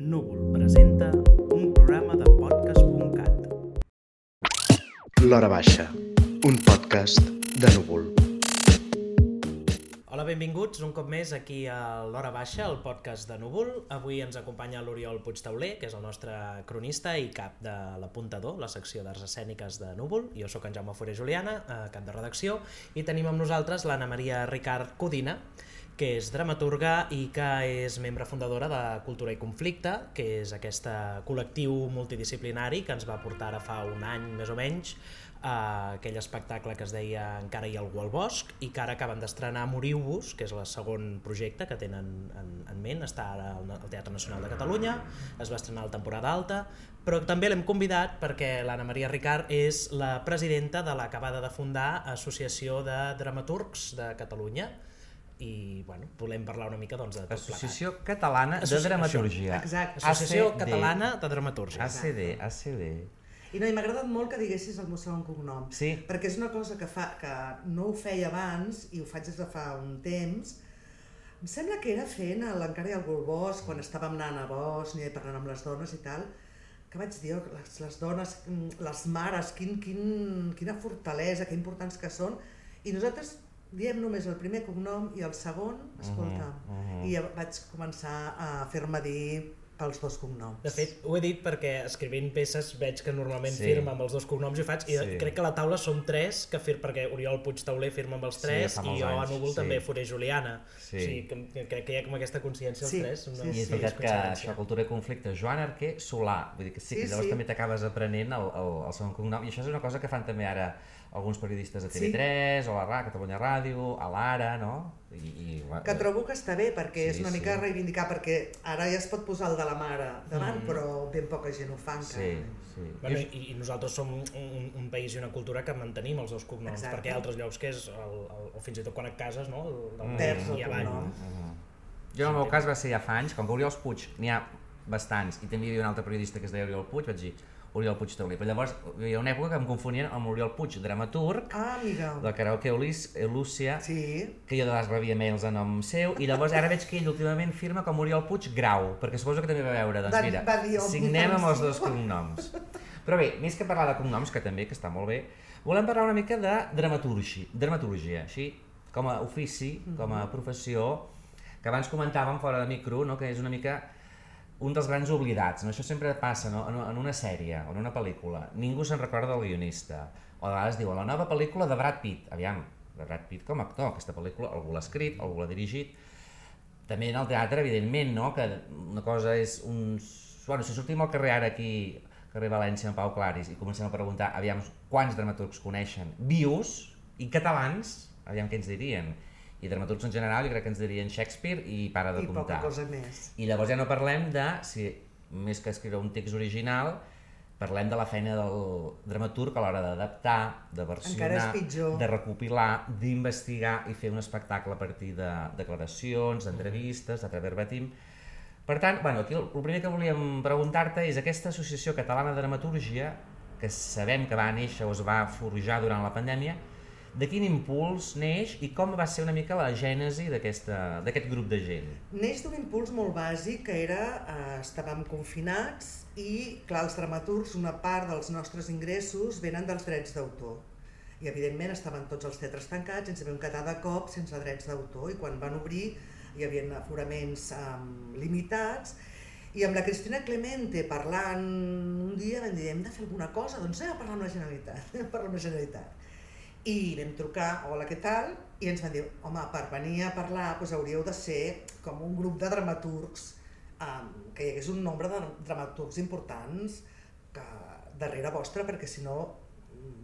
Núvol presenta un programa de podcast.cat. L'Hora Baixa, un podcast de Núvol. Hola, benvinguts un cop més aquí a l'Hora Baixa, el podcast de Núvol. Avui ens acompanya l'Oriol Puigtauler, que és el nostre cronista i cap de l'Apuntador, la secció d'arts escèniques de Núvol. Jo sóc en Jaume Fure Juliana, cap de redacció, i tenim amb nosaltres l'Anna Maria Ricard Codina, que és dramaturga i que és membre fundadora de Cultura i Conflicte, que és aquest col·lectiu multidisciplinari que ens va portar ara fa un any més o menys a aquell espectacle que es deia Encara hi ha algú al bosc i que ara acaben d'estrenar Moriu-vos, que és el segon projecte que tenen en, en ment, està ara al Teatre Nacional de Catalunya, es va estrenar la temporada alta, però també l'hem convidat perquè l'Anna Maria Ricard és la presidenta de l'acabada de fundar Associació de Dramaturgs de Catalunya, i bueno, volem parlar una mica doncs, de tot Associació Catalana de Dramaturgia. Exacte. Associació ACD. Catalana de Dramatúrgia. ACD, ACD. I no, i m'ha agradat molt que diguessis el meu segon cognom. Sí. Perquè és una cosa que, fa, que no ho feia abans i ho faig des de fa un temps. Em sembla que era fent a l'Encara i el Golbós, quan estàvem anant a Bòsnia i parlant amb les dones i tal, que vaig dir, oh, les, les dones, mm, les mares, quin, quin, quina fortalesa, que importants que són. I nosaltres diem només el primer cognom i el segon, escolta, mhm. i ja vaig començar a fer-me dir pels dos cognoms. De fet, ho he dit perquè escrivint peces veig que normalment Sí. sí. firma amb els dos cognoms i ho faig, i Sí. crec que a la taula som tres, que fir perquè Oriol Puigtauler firma amb els Sí, tres fa i molts jo a anys, Núvol sí. també Foré Juliana. Sí. O sigui, que, que crec que hi ha com aquesta consciència els Sí, tres. sí, Una, sí, I és sí. veritat que això, cultura i conflicte, Joan Arquer Solà, vull dir que sí, Sí, que llavors sí. també t'acabes aprenent el, el, el segon cognom, i això és una cosa que fan també ara alguns periodistes de Sí. TV3, o la RA, Catalunya Ràdio, a l'Ara, no? I, i, Que trobo que està bé, perquè Sí, és una sí. mica reivindicar, perquè ara ja es pot posar el de la mare davant, mm. però ben poca gent ho fa encara. Sí, sí. Bueno, i, I nosaltres som un, un, un país i una cultura que mantenim els dos cognoms, Exacte. perquè hi ha altres llocs que és, el, el, o fins i tot quan et cases, no? El, del Perds el i avall. cognom. Mhm. Jo en el meu cas va ser ja fa anys, com que Oriol Puig n'hi ha bastants, i també hi havia un altre periodista que es deia Oriol Puig, vaig dir Oriol Puig Tauler, però llavors hi havia una època que em confonien amb Oriol Puig, dramaturg, Ah, amiga. del karaoke Eulís, Elúcia, Sí. que jo de vegades rebia mails a nom seu, i llavors ara veig que ell últimament firma com Oriol Puig Grau, perquè suposo que també va veure, doncs Va- mira, va dir, "Oh, signem amb els diferencio". dos cognoms. Però bé, més que parlar de cognoms, que també, que està molt bé, volem parlar una mica de dramaturgia, dramaturgia així, com a ofici, com a professió, que abans comentàvem fora de micro, no? que és una mica un dels grans oblidats. No? Això sempre passa no? en, en una sèrie o en una pel·lícula. Ningú se'n recorda del guionista. O a vegades diuen la nova pel·lícula de Brad Pitt. Aviam, de Brad Pitt com a actor. Aquesta pel·lícula algú l'ha escrit, algú l'ha dirigit. També en el teatre, evidentment, no? que una cosa és uns... Bueno, si sortim al carrer ara aquí, carrer València amb Pau Claris, i comencem a preguntar, aviam, quants dramaturgs coneixen vius i catalans, aviam què ens dirien. I dramaturgs en general, jo crec que ens dirien Shakespeare i para de I poca comptar. cosa més. I llavors ja no parlem de, si més que escriure un text original, parlem de la feina del dramaturg a l'hora d'adaptar, de versionar, de recopilar, d'investigar i fer un espectacle a partir de declaracions, d'entrevistes, de verbatim. Per tant, bueno, aquí el, el primer que volíem preguntar-te és aquesta Associació Catalana de Dramatúrgia, que sabem que va néixer o es va forjar durant la pandèmia, de quin impuls neix i com va ser una mica la gènesi d'aquest grup de gent? Neix d'un impuls molt bàsic que era, eh, estàvem confinats i, clar, els dramaturgs, una part dels nostres ingressos venen dels drets d'autor. I, evidentment, estaven tots els teatres tancats i ens vam quedar de cop sense drets d'autor i quan van obrir hi havia aforaments um, limitats i amb la Cristina Clemente parlant un dia vam dir hem de fer alguna cosa, doncs anem a parlar amb la Generalitat, anem a parlar amb la Generalitat. I vam trucar, hola, què tal? I ens van dir, home, per venir a parlar doncs hauríeu de ser com un grup de dramaturgs, um, que hi hagués un nombre de dramaturgs importants que, darrere vostre, perquè si no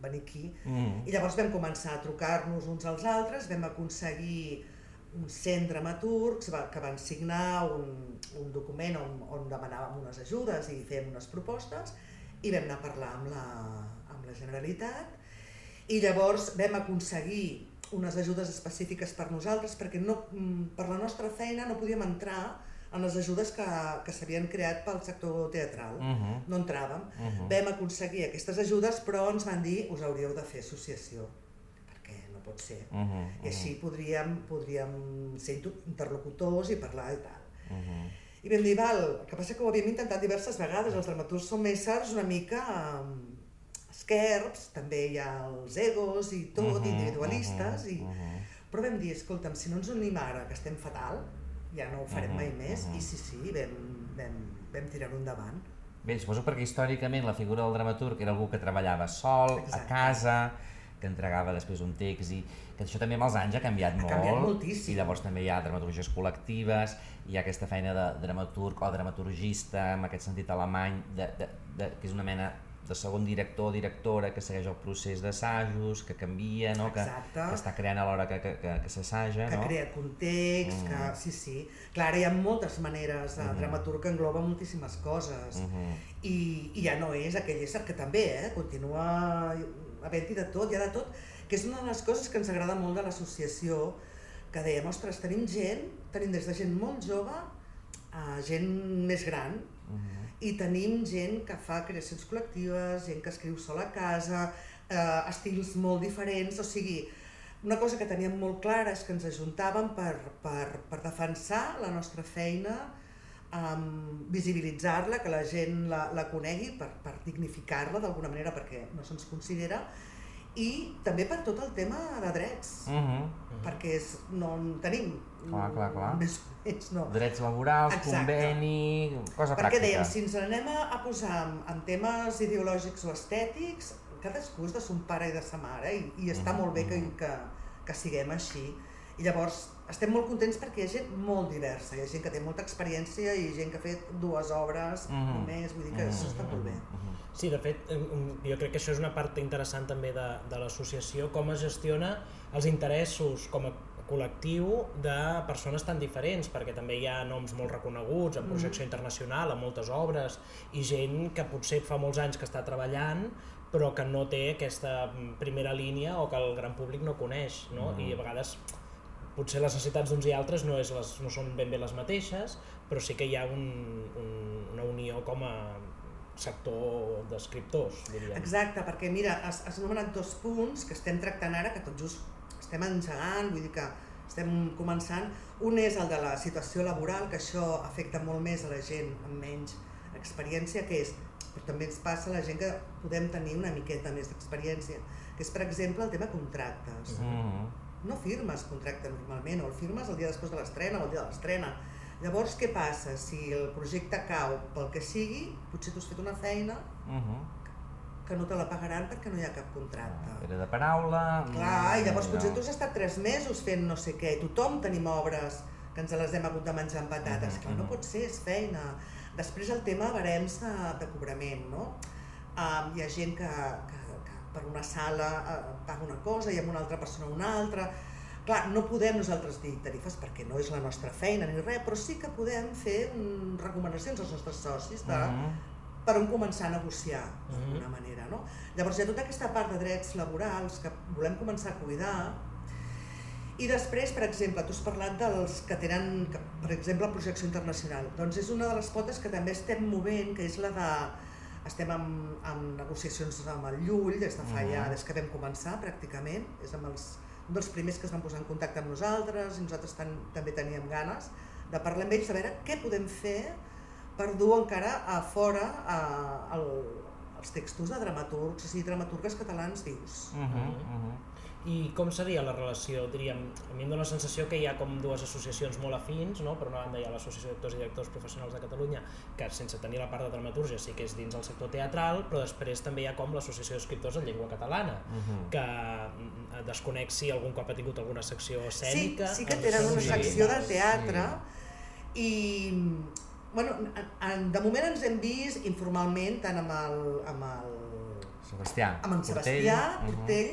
venir aquí. Mm. I llavors vam començar a trucar-nos uns als altres, vam aconseguir uns 100 dramaturgs que van signar un, un document on, on demanàvem unes ajudes i fèiem unes propostes i vam anar a parlar amb la, amb la Generalitat i llavors vam aconseguir unes ajudes específiques per nosaltres perquè no, mm, per la nostra feina no podíem entrar en les ajudes que, que s'havien creat pel sector teatral. Mhm. No entràvem. Mhm. Vam aconseguir aquestes ajudes, però ens van dir us hauríeu de fer associació, perquè no pot ser. Mhm, I així podríem, podríem ser inter- interlocutors i parlar i tal. mhm. I vam dir, val, el que passa que ho havíem intentat diverses vegades, els dramaturgs som éssers una mica um, esquerps, també hi ha els egos i tot, Mhm, individualistes, i... mhm, mhm. però vam dir, escolta'm, si no ens unim ara, que estem fatal, ja no ho farem Mhm, mai més, mhm. i sí, sí, vam, vam, vam tirar-ho endavant. Bé, suposo perquè històricament la figura del dramaturg era algú que treballava sol, Exacte. a casa, que entregava després un text i que això també amb els anys ha canviat Ha molt. canviat moltíssim. I llavors també hi ha dramaturgies col·lectives, hi ha aquesta feina de dramaturg o dramaturgista, en aquest sentit alemany, de, de, de, que és una mena de segon director o directora que segueix el procés d'assajos, que canvia, no? que, que està creant a l'hora que, que, que, que s'assaja. que no? crea context, Mm. que... Sí, sí. Clar, ara hi ha moltes maneres. El Mhm. dramaturg engloba moltíssimes coses. Mhm. I, I ja no és aquell ésser que també, eh? Continua havent-hi de tot, hi ha de tot, que és una de les coses que ens agrada molt de l'associació, que dèiem, ostres, tenim gent, tenim des de gent molt jove a gent més gran, Mhm. I tenim gent que fa creacions col·lectives, gent que escriu sola a casa, eh, estils molt diferents, o sigui, una cosa que teníem molt clara és que ens ajuntàvem per, per, per defensar la nostra feina, um, visibilitzar-la, que la gent la, la conegui, per, per dignificar-la d'alguna manera perquè no se'ns considera, i també per tot el tema de drets, Mhm. perquè és, no en tenim. Clar, clar, clar. Més menys no. Drets laborals, Exacte. conveni, cosa Perquè pràctica. dèiem, si ens anem a, posar en, en temes ideològics o estètics, cadascú és de son pare i de sa mare i, i està Mhm, molt bé que, mhm. que, que siguem així. I llavors estem molt contents perquè hi ha gent molt diversa, hi ha gent que té molta experiència i gent que ha fet dues obres Mhm. només, vull dir que això està molt bé. Mhm. Sí, de fet, jo crec que això és una part interessant també de, de l'associació, com es gestiona els interessos com a col·lectiu de persones tan diferents, perquè també hi ha noms molt reconeguts en projecció internacional, en moltes obres, i gent que potser fa molts anys que està treballant, però que no té aquesta mm, primera línia o que el gran públic no coneix, no? Mm. I a vegades potser les necessitats d'uns i altres no, és les, no són ben bé les mateixes, però sí que hi ha un, un, una unió com a sector d'escriptors, diríem. Exacte, perquè mira, has, has anomenat dos punts que estem tractant ara, que tot just estem engegant, vull dir que estem començant. Un és el de la situació laboral, que això afecta molt més a la gent amb menys experiència, que és, però també ens passa a la gent que podem tenir una miqueta més d'experiència, que és, per exemple, el tema contractes. Mhm. No firmes contracte normalment, o el firmes el dia després de l'estrena o el dia de l'estrena. Llavors, què passa? Si el projecte cau pel que sigui, potser tu has fet una feina Mhm. Que no te la pagaran perquè no hi ha cap contracte. Era de paraula... Clar, i llavors no. potser tu has estat tres mesos fent no sé què, i tothom tenim obres que ens les hem hagut de menjar amb patates. Mhm, Clar, no mhm. pot ser, és feina. Després el tema barems de, de cobrament, no? Um, hi ha gent que, que, que per una sala uh, paga una cosa i amb una altra persona una altra. Clar, no podem nosaltres dir tarifes perquè no és la nostra feina ni res, però sí que podem fer recomanacions als nostres socis de, Mhm. Per on començar a negociar Mhm. d'alguna manera. No? Llavors hi ha tota aquesta part de drets laborals que volem començar a cuidar i després, per exemple, tu has parlat dels que tenen, per exemple, projecció internacional. Doncs és una de les potes que també estem movent, que és la de... Estem en, en negociacions amb el Llull des de fa ja, Mhm. des que vam començar pràcticament, és amb els, un dels primers que es van posar en contacte amb nosaltres i nosaltres tan, també teníem ganes de parlar amb ells, a veure què podem fer per dur encara a fora a, el, els textos de dramaturgs, o sigui, dramaturgues catalans vius. Mhm, mhm. I com seria la relació, diríem, a mi em dóna la sensació que hi ha com dues associacions molt afins, no? per una banda hi ha l'Associació d'actors i directors professionals de Catalunya, que sense tenir la part de dramaturgia sí que és dins el sector teatral, però després també hi ha com l'Associació d'Escriptors en Llengua Catalana, Mhm. que mm, desconec si algun cop ha tingut alguna secció Sí, escènica. sí que amb tenen una sí, secció de teatre i bueno, en- en- de moment ens hem vist informalment tant amb el, amb el Sebastià. amb en Portell. Sebastià Mhm. Portell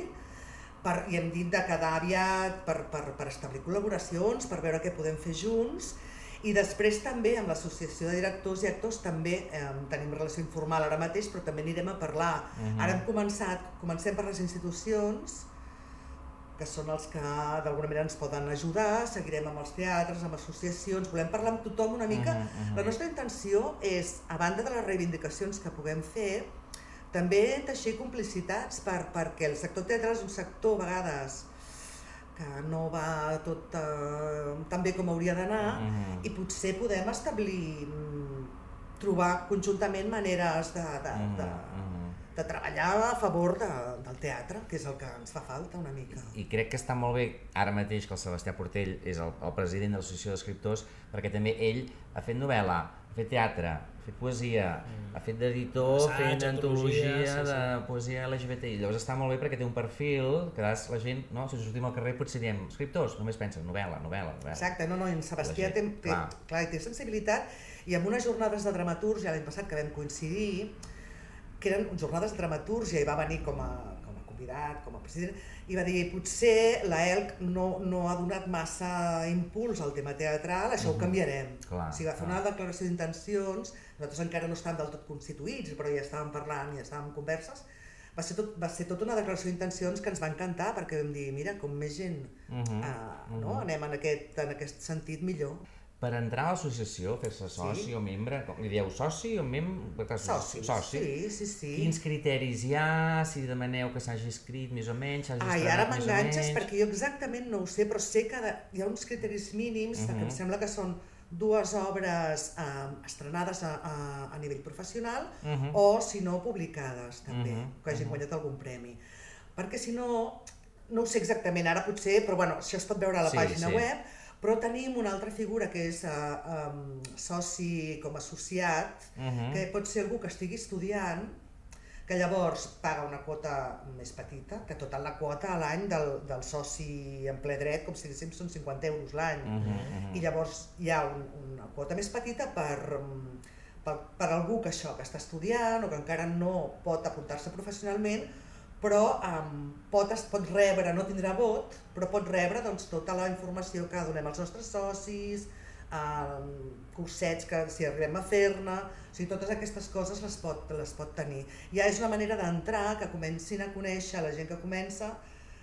per, i hem dit de quedar aviat per, per, per establir col·laboracions, per veure què podem fer junts i després també amb l'associació de directors i actors també eh, tenim relació informal ara mateix però també anirem a parlar. Mhm. Ara hem començat, comencem per les institucions que són els que d'alguna manera ens poden ajudar, seguirem amb els teatres, amb associacions, volem parlar amb tothom una mica. Mhm, mhm. La nostra intenció és, a banda de les reivindicacions que puguem fer, també teixir complicitats per, perquè el sector teatral és un sector a vegades que no va tot eh, tan bé com hauria d'anar Mhm. i potser podem establir, mm, trobar conjuntament maneres de, de, Mhm, de, mhm. De treballar a favor de, del teatre, que és el que ens fa falta una mica. I crec que està molt bé ara mateix que el Sebastià Portell és el, el president de l'Associació d'Escriptors perquè també ell ha fet novel·la, ha fet teatre, ha fet poesia, mm. ha fet d'editor, fent antologia antologia, sí, de poesia LGBTI. Llavors està molt bé perquè té un perfil que la gent, no? si sortim al carrer potser diem escriptors, només pensen novel·la, novel·la, novel·la. Exacte, no, no, i en Sebastià té, té, clar. clar, té sensibilitat i amb unes jornades de dramatúrgia l'any passat que vam coincidir, que eren jornades de dramatúrgia i va venir com a, com a convidat, com a president, i va dir potser la ELC no, no ha donat massa impuls al tema teatral, això ho canviarem. Clar, o sigui, va fer clar. una declaració d'intencions, nosaltres encara no estàvem del tot constituïts, però ja estàvem parlant, ja estàvem en converses, va ser, tot, va ser tota una declaració d'intencions que ens va encantar perquè vam dir, mira, com més gent Mhm, uh, no? anem en aquest, en aquest sentit millor. Per entrar a l'associació, fer-se soci Sí. o membre, com li dieu soci o membre? Socis, soci. sí, sí, sí. Quins criteris hi ha, si demaneu que s'hagi escrit més o menys, s'hagi Ah, i estrenat ara m'enganxes perquè jo exactament no ho sé, però sé que hi ha uns criteris mínims que Mhm. em sembla que són dues obres eh, estrenades a, a, a nivell professional Mhm. o, si no, publicades també, Mhm, que hagin mhm. guanyat algun premi. Perquè si no, no ho sé exactament ara potser, però bueno, això es pot veure a la Sí, pàgina sí. web, però tenim una altra figura que és uh, um, soci com associat, Mhm. que pot ser algú que estigui estudiant, que llavors paga una quota més petita, que tota la quota a l'any del, del soci en ple dret, com si diguéssim, són 50 euros l'any. Mhm, mhm. I llavors hi ha un, una quota més petita per, mm, per, per algú que això, que està estudiant o que encara no pot apuntar-se professionalment, però um, pot, pot rebre, no tindrà vot, però pot rebre doncs, tota la informació que donem als nostres socis, um, cursets que si arribem a fer-ne, o sigui, totes aquestes coses les pot, les pot tenir. Ja és una manera d'entrar, que comencin a conèixer la gent que comença,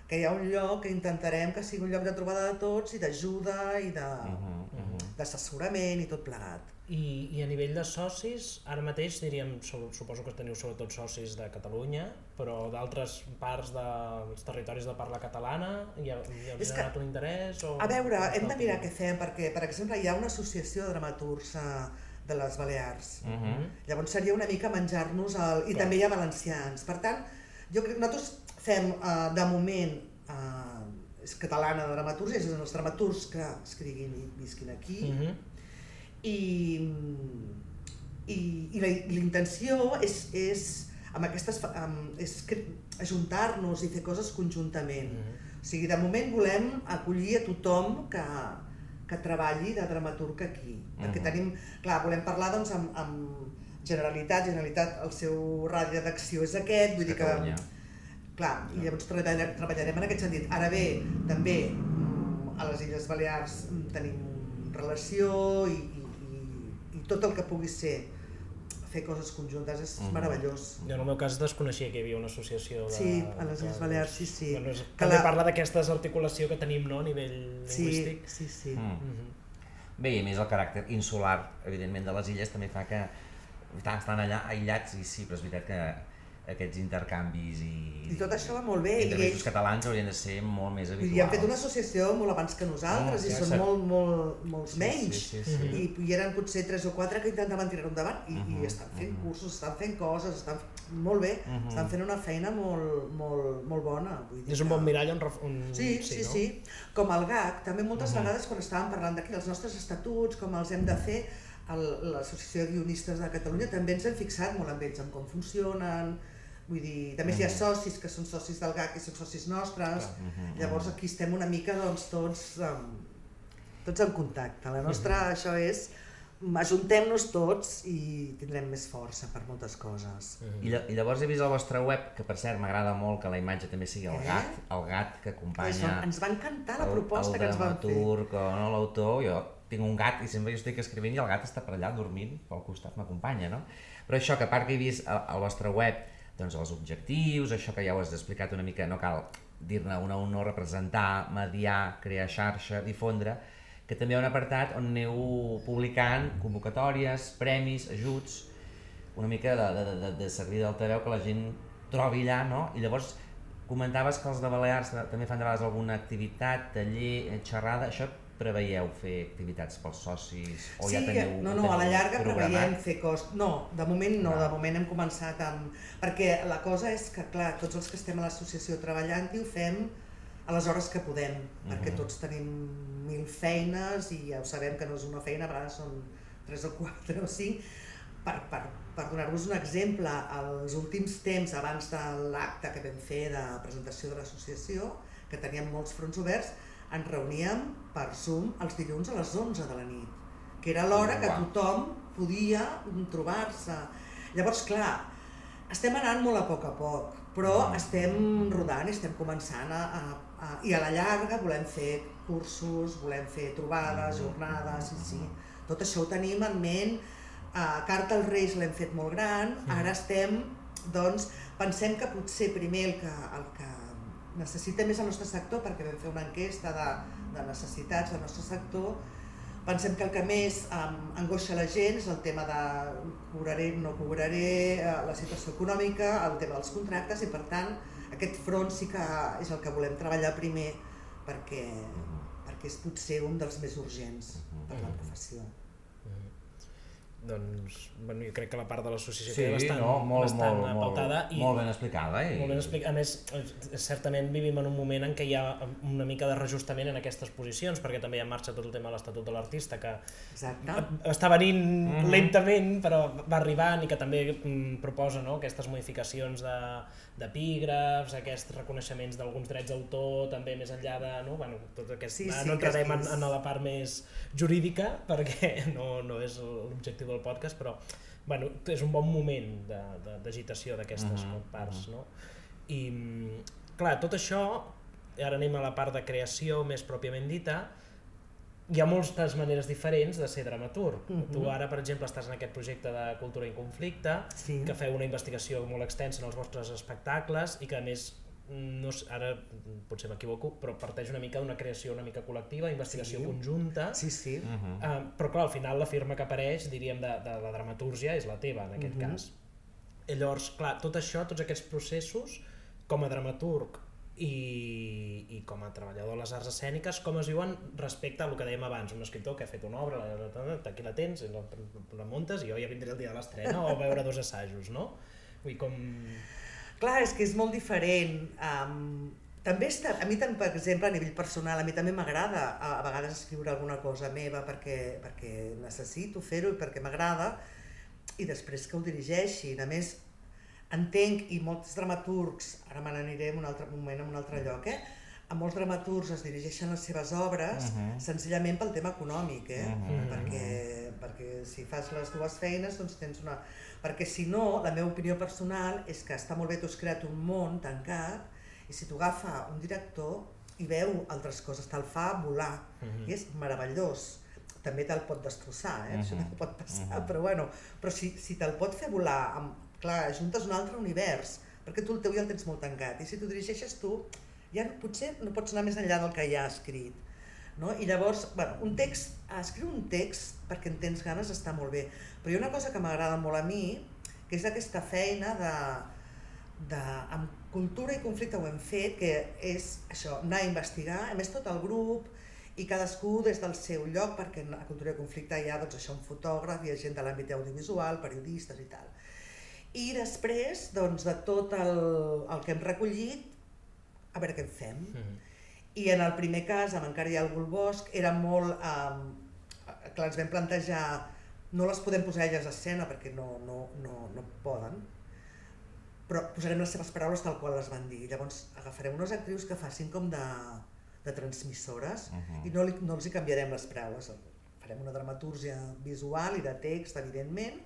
que hi ha un lloc que intentarem que sigui un lloc de trobada de tots i d'ajuda i de- Mhm, mhm. D'assessorament i tot plegat. I, I a nivell de socis, ara mateix diríem, su- suposo que teniu sobretot socis de Catalunya, però d'altres parts dels territoris de parla catalana, hi ha, hi ha És que- generat un interès? O... A veure, hem de mirar què fem, perquè, per exemple, hi ha una associació de dramaturgs eh, de les Balears. Mhm. Llavors seria una mica menjar-nos el... I Clar. també hi ha valencians. Per tant, jo crec que nosaltres fem, eh, de moment, eh, és catalana de dramatúrgia, és a dir, els dramaturgs que escriguin i visquin aquí, Mhm. i, i, i la- i la intenció és, és amb aquestes amb, és ajuntar-nos i fer coses conjuntament. Mhm. O sigui, de moment volem acollir a tothom que, que treballi de dramaturg aquí. Perquè Mhm. tenim, clar, volem parlar doncs, amb, amb Generalitat, Generalitat, el seu radi d'acció és aquest, vull dir que... Catalunya. Clar, i llavors treballarem, treballarem en aquest sentit. Ara bé, també mm, a les Illes Balears mm, tenim relació i, i, i, tot el que pugui ser fer coses conjuntes és Mhm. meravellós. Jo en el meu cas desconeixia que hi havia una associació de... Sí, a les Illes Balears, sí, sí. Bueno, és, Que també la- parla d'aquesta desarticulació que tenim no, a nivell Sí, lingüístic. sí, sí. Mm. Mhm. Bé, i a més el caràcter insular, evidentment, de les illes també fa que estan allà aïllats i sí, però és veritat que aquests intercanvis i... I tot això va molt bé, i països ells- catalans haurien de ser molt més habituals. dir, han fet una associació molt abans que nosaltres Ah, i ja són molt, molt, molts Sí, menys. sí, sí, sí. I hi eren potser tres o quatre que intentaven tirar-ho endavant i, Mhm, i estan fent mhm. cursos, estan fent coses, estan molt bé, Mhm. estan fent una feina molt, molt, molt bona. Vull dir És un bon mirall on... ref- on Sí, sí, no? sí. Com el GAC, també moltes Mhm. vegades quan estàvem parlant d'aquí, els nostres estatuts, com els hem de fer, l'Associació de Guionistes de Catalunya també ens hem fixat molt amb ells, en com funcionen, vull dir, a més hi ha Mhm. socis que són socis del GAC i són socis nostres, Mhm, llavors mhm. aquí estem una mica doncs, tots, um, tots en contacte. La nostra, això és, ajuntem-nos tots i tindrem més força per moltes coses. Mhm. I, lla- I llavors he vist a la vostra web, que per cert m'agrada molt que la imatge també sigui el Eh? gat, el gat que Això, acompanya ens va encantar la el- proposta el que ens van fer. o no, l'autor, jo tinc un gat i sempre jo estic escrivint i el gat està per allà dormint, pel costat m'acompanya, no? Però això, que a part que he vist a, a la vostra web doncs els objectius, això que ja ho has explicat una mica, no cal dir-ne una un no, representar, mediar, crear xarxa, difondre, que també hi ha un apartat on aneu publicant convocatòries, premis, ajuts, una mica de, de, de, de servir d'altaveu que la gent trobi allà, no? I llavors, comentaves que els de Balears també fan de vegades alguna activitat, taller, eh, xerrada, això preveieu fer activitats pels socis o sí, ja teniu no, no, a la teniu llarga programat? preveiem fer cos... No, de moment no, No. de moment hem començat amb... Perquè la cosa és que, clar, tots els que estem a l'associació treballant-hi ho fem a les hores que podem, perquè Mhm. tots tenim mil feines i ja ho sabem que no és una feina, a vegades són tres o quatre o cinc. Per, per, per donar-vos un exemple, els últims temps, abans de l'acte que vam fer de presentació de l'associació, que teníem molts fronts oberts, ens reuníem per Zoom els dilluns a les 11 de la nit, que era l'hora que tothom podia trobar-se. Llavors, clar, estem anant molt a poc a poc, però Mm. estem rodant i estem començant a, a, a... I a la llarga volem fer cursos, volem fer trobades, Mm. jornades, sí, sí. Tot això ho tenim en ment. A Carta als Reis l'hem fet molt gran, ara estem, doncs, pensem que potser primer el que, el que necessita més el nostre sector, perquè vam fer una enquesta de, de necessitats del nostre sector, pensem que el que més um, angoixa la gent és el tema de cobraré, no cobraré, eh, la situació econòmica, el tema dels contractes i per tant aquest front sí que és el que volem treballar primer perquè, perquè és potser un dels més urgents per la professió. Doncs, bueno, jo crec que la part de l'associació Sí, queda bastant, no, molt, bastant molt, molt, pautada i molt ben explicada. I... molt ben explicat. A més, eh, certament vivim en un moment en què hi ha una mica de reajustament en aquestes posicions, perquè també hi ha en marxa tot el tema de l'Estatut de l'Artista, que Exacte. està venint Mhm. lentament, però va arribant i que també mm, proposa no, aquestes modificacions de d'epígrafs, aquests reconeixements d'alguns drets d'autor, també més enllà de... No, bueno, tot aquest, Sí, sí, no entrarem en, en la part més jurídica, perquè no, no és l'objectiu del podcast, però bueno, és un bon moment de- de- d'agitació d'aquestes Mhm, parts. No? I, mm, clar, tot això, ara anem a la part de creació més pròpiament dita, hi ha moltes maneres diferents de ser dramaturg. Mhm. Tu ara, per exemple, estàs en aquest projecte de Cultura i Conflicte, Sí. que feu una investigació molt extensa en els vostres espectacles i que, a més, no sé, ara potser m'equivoco, però parteix una mica d'una creació una mica col·lectiva, investigació Sí. conjunta, Sí, sí. Mhm. Uh, però clar, al final la firma que apareix, diríem, de, de la dramatúrgia és la teva, en aquest Mhm. cas. I llavors, clar, tot això, tots aquests processos, com a dramaturg i, i com a treballador a les arts escèniques, com es viuen respecte a el que dèiem abans, un escriptor que ha fet una obra, aquí la tens, la, la muntes i jo ja vindré el dia de l'estrena o veure dos assajos, no? Vull com... Clar, és que és molt diferent. Um, també està, a mi, per exemple, a nivell personal, a mi també m'agrada a, a vegades escriure alguna cosa meva perquè, perquè necessito fer-ho i perquè m'agrada i després que ho dirigeixin. A més, entenc, i molts dramaturgs, ara me n'aniré en un altre moment, en un altre lloc, eh? a molts dramaturgs es dirigeixen les seves obres Mhm. senzillament pel tema econòmic, eh? Mhm. perquè, perquè si fas les dues feines doncs tens una... Perquè si no, la meva opinió personal és que està molt bé, tu has creat un món tancat i si t'ho agafa un director i veu altres coses, te'l fa volar Mhm. i és meravellós. També te'l pot destrossar, eh? això Mhm. també pot passar, Mhm. però bueno, però si, si te'l pot fer volar, amb, clar, juntes un altre univers, perquè tu el teu ja el tens molt tancat, i si t'ho dirigeixes tu, ja no- potser no pots anar més enllà del que ja has escrit. No? I llavors, bueno, un text, escriure un text perquè en tens ganes està molt bé, però hi ha una cosa que m'agrada molt a mi, que és aquesta feina de, de, amb cultura i conflicte ho hem fet, que és això, anar a investigar, a més tot el grup, i cadascú des del seu lloc, perquè a Cultura i Conflicte hi ha doncs, això, un fotògraf, hi ha gent de l'àmbit audiovisual, periodistes i tal. I després, doncs, de tot el, el que hem recollit, a veure què en fem. Mhm. I en el primer cas, amb Encara hi ha algú al bosc, era molt... Eh, clar, ens vam plantejar, no les podem posar elles a escena perquè no, no, no, no poden, però posarem les seves paraules tal qual les van dir. Llavors agafarem unes actrius que facin com de, de transmissores Mhm. i no, li, no els hi canviarem les paraules. Farem una dramatúrgia visual i de text, evidentment,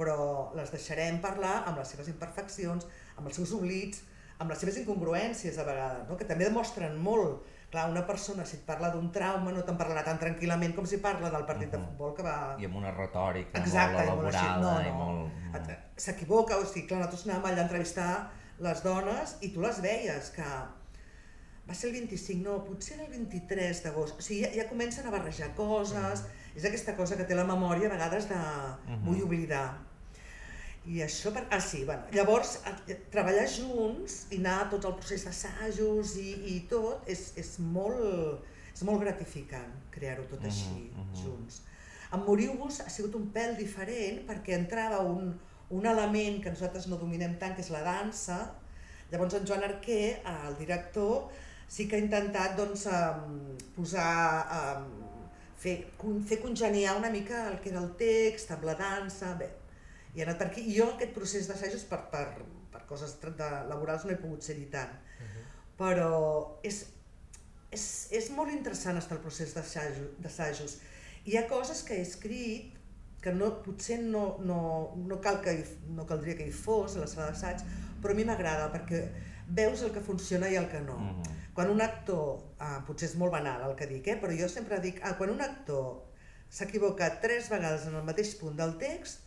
però les deixarem parlar amb les seves imperfeccions, amb els seus oblits, amb les seves incongruències a vegades, no? que també demostren molt. Clar, una persona, si et parla d'un trauma, no te'n parlarà tan tranquil·lament com si parla del partit de Mhm. futbol que va... I amb una retòrica Exacte, molt i molt elaborada no, i no. molt... S'equivoca, o sigui, clar, nosaltres anàvem allà a entrevistar les dones i tu les veies, que va ser el 25, no, potser era el 23 d'agost, o sigui, ja, ja comencen a barrejar coses, és aquesta cosa que té la memòria a vegades de Mhm. vull oblidar. I això, per... ah sí, bueno, llavors eh, treballar junts i anar a tot el procés d'assajos i, i tot és, és, molt, és molt gratificant crear-ho tot així Mhm, mhm. junts. Amb Moriu-vos ha sigut un pèl diferent perquè entrava un, un element que nosaltres no dominem tant, que és la dansa. Llavors en Joan Arquer, eh, el director, sí que ha intentat doncs, posar, fer, fer congeniar una mica el que era el text amb la dansa, bé, i ha anat per aquí. I jo aquest procés d'assajos per, per, per coses de, laborals no he pogut ser-hi tant, però és, és, és molt interessant estar el procés d'assajo- d'assajos. Hi ha coses que he escrit que no, potser no, no, no, cal que hi, no caldria que hi fos a la sala d'assaig, però a mi m'agrada perquè veus el que funciona i el que no. Mhm. Quan un actor, ah, potser és molt banal el que dic, eh, però jo sempre dic, ah, quan un actor s'ha equivocat tres vegades en el mateix punt del text,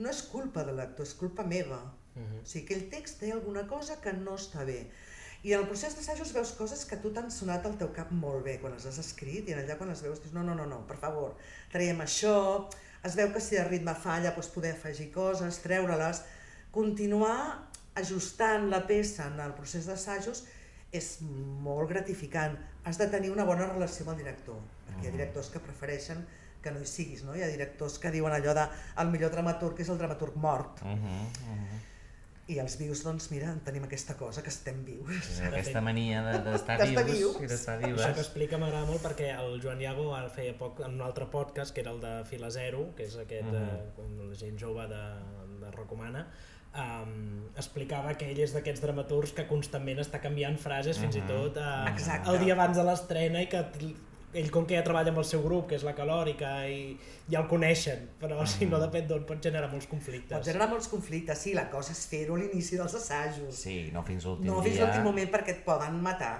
no és culpa de l'actor, és culpa meva. Mhm. O sigui, aquell text té alguna cosa que no està bé. I en el procés d'assajos veus coses que a tu t'han sonat al teu cap molt bé quan les has escrit i allà quan les veus dius no, no, no, no, per favor, traiem això, es veu que si el ritme falla doncs poder afegir coses, treure-les, continuar ajustant la peça en el procés d'assajos és molt gratificant. Has de tenir una bona relació amb el director, perquè hi ha directors que prefereixen que no hi siguis, no? Hi ha directors que diuen allò de el millor dramaturg és el dramaturg mort. Mhm, mhm. I els vius, doncs mira, tenim aquesta cosa, que estem vius. És Aquesta mania de- d'estar D'estar vius vius. i d'estar Això que vives. explica m'agrada molt perquè el Joan Iago el feia poc en un altre podcast, que era el de Fila Zero, que és aquest, Mhm. eh, com la gent jove de, de recomana, um, explicava que ell és d'aquests dramaturgs que constantment està canviant frases, fins i Mhm. tot uh, Exacte. el dia abans de l'estrena i que ell com que ja treballa amb el seu grup, que és la Calòrica, i ja el coneixen, però si no depèn d'on pot generar molts conflictes. Pot generar molts conflictes, sí, la cosa és fer-ho a l'inici dels assajos. Sí, no fins l'últim no dia. fins l'últim moment perquè et poden matar.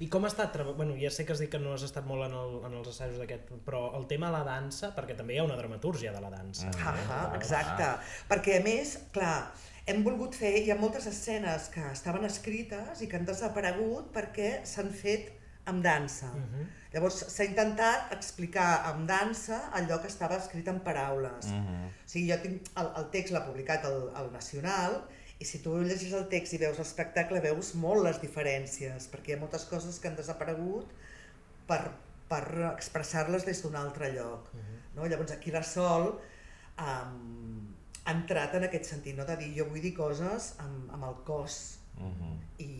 I com ha estat? Bueno, ja sé que has dit que no has estat molt en, el, en els assajos d'aquest, però el tema de la dansa, perquè també hi ha una dramatúrgia de la dansa. Mm. Ah, ah, exacte. Perquè a més, clar, hem volgut fer, hi ha moltes escenes que estaven escrites i que han desaparegut perquè s'han fet amb dansa. Mhm. Llavors s'ha intentat explicar amb dansa allò que estava escrit en paraules. Mhm. O sigui, jo tinc el, el text l'ha publicat el, el Nacional i si tu llegis el text i veus l'espectacle veus molt les diferències perquè hi ha moltes coses que han desaparegut per, per expressar-les des d'un altre lloc. No? Llavors aquí la Sol um, ha entrat en aquest sentit, no? de dir jo vull dir coses amb, amb el cos Mhm. i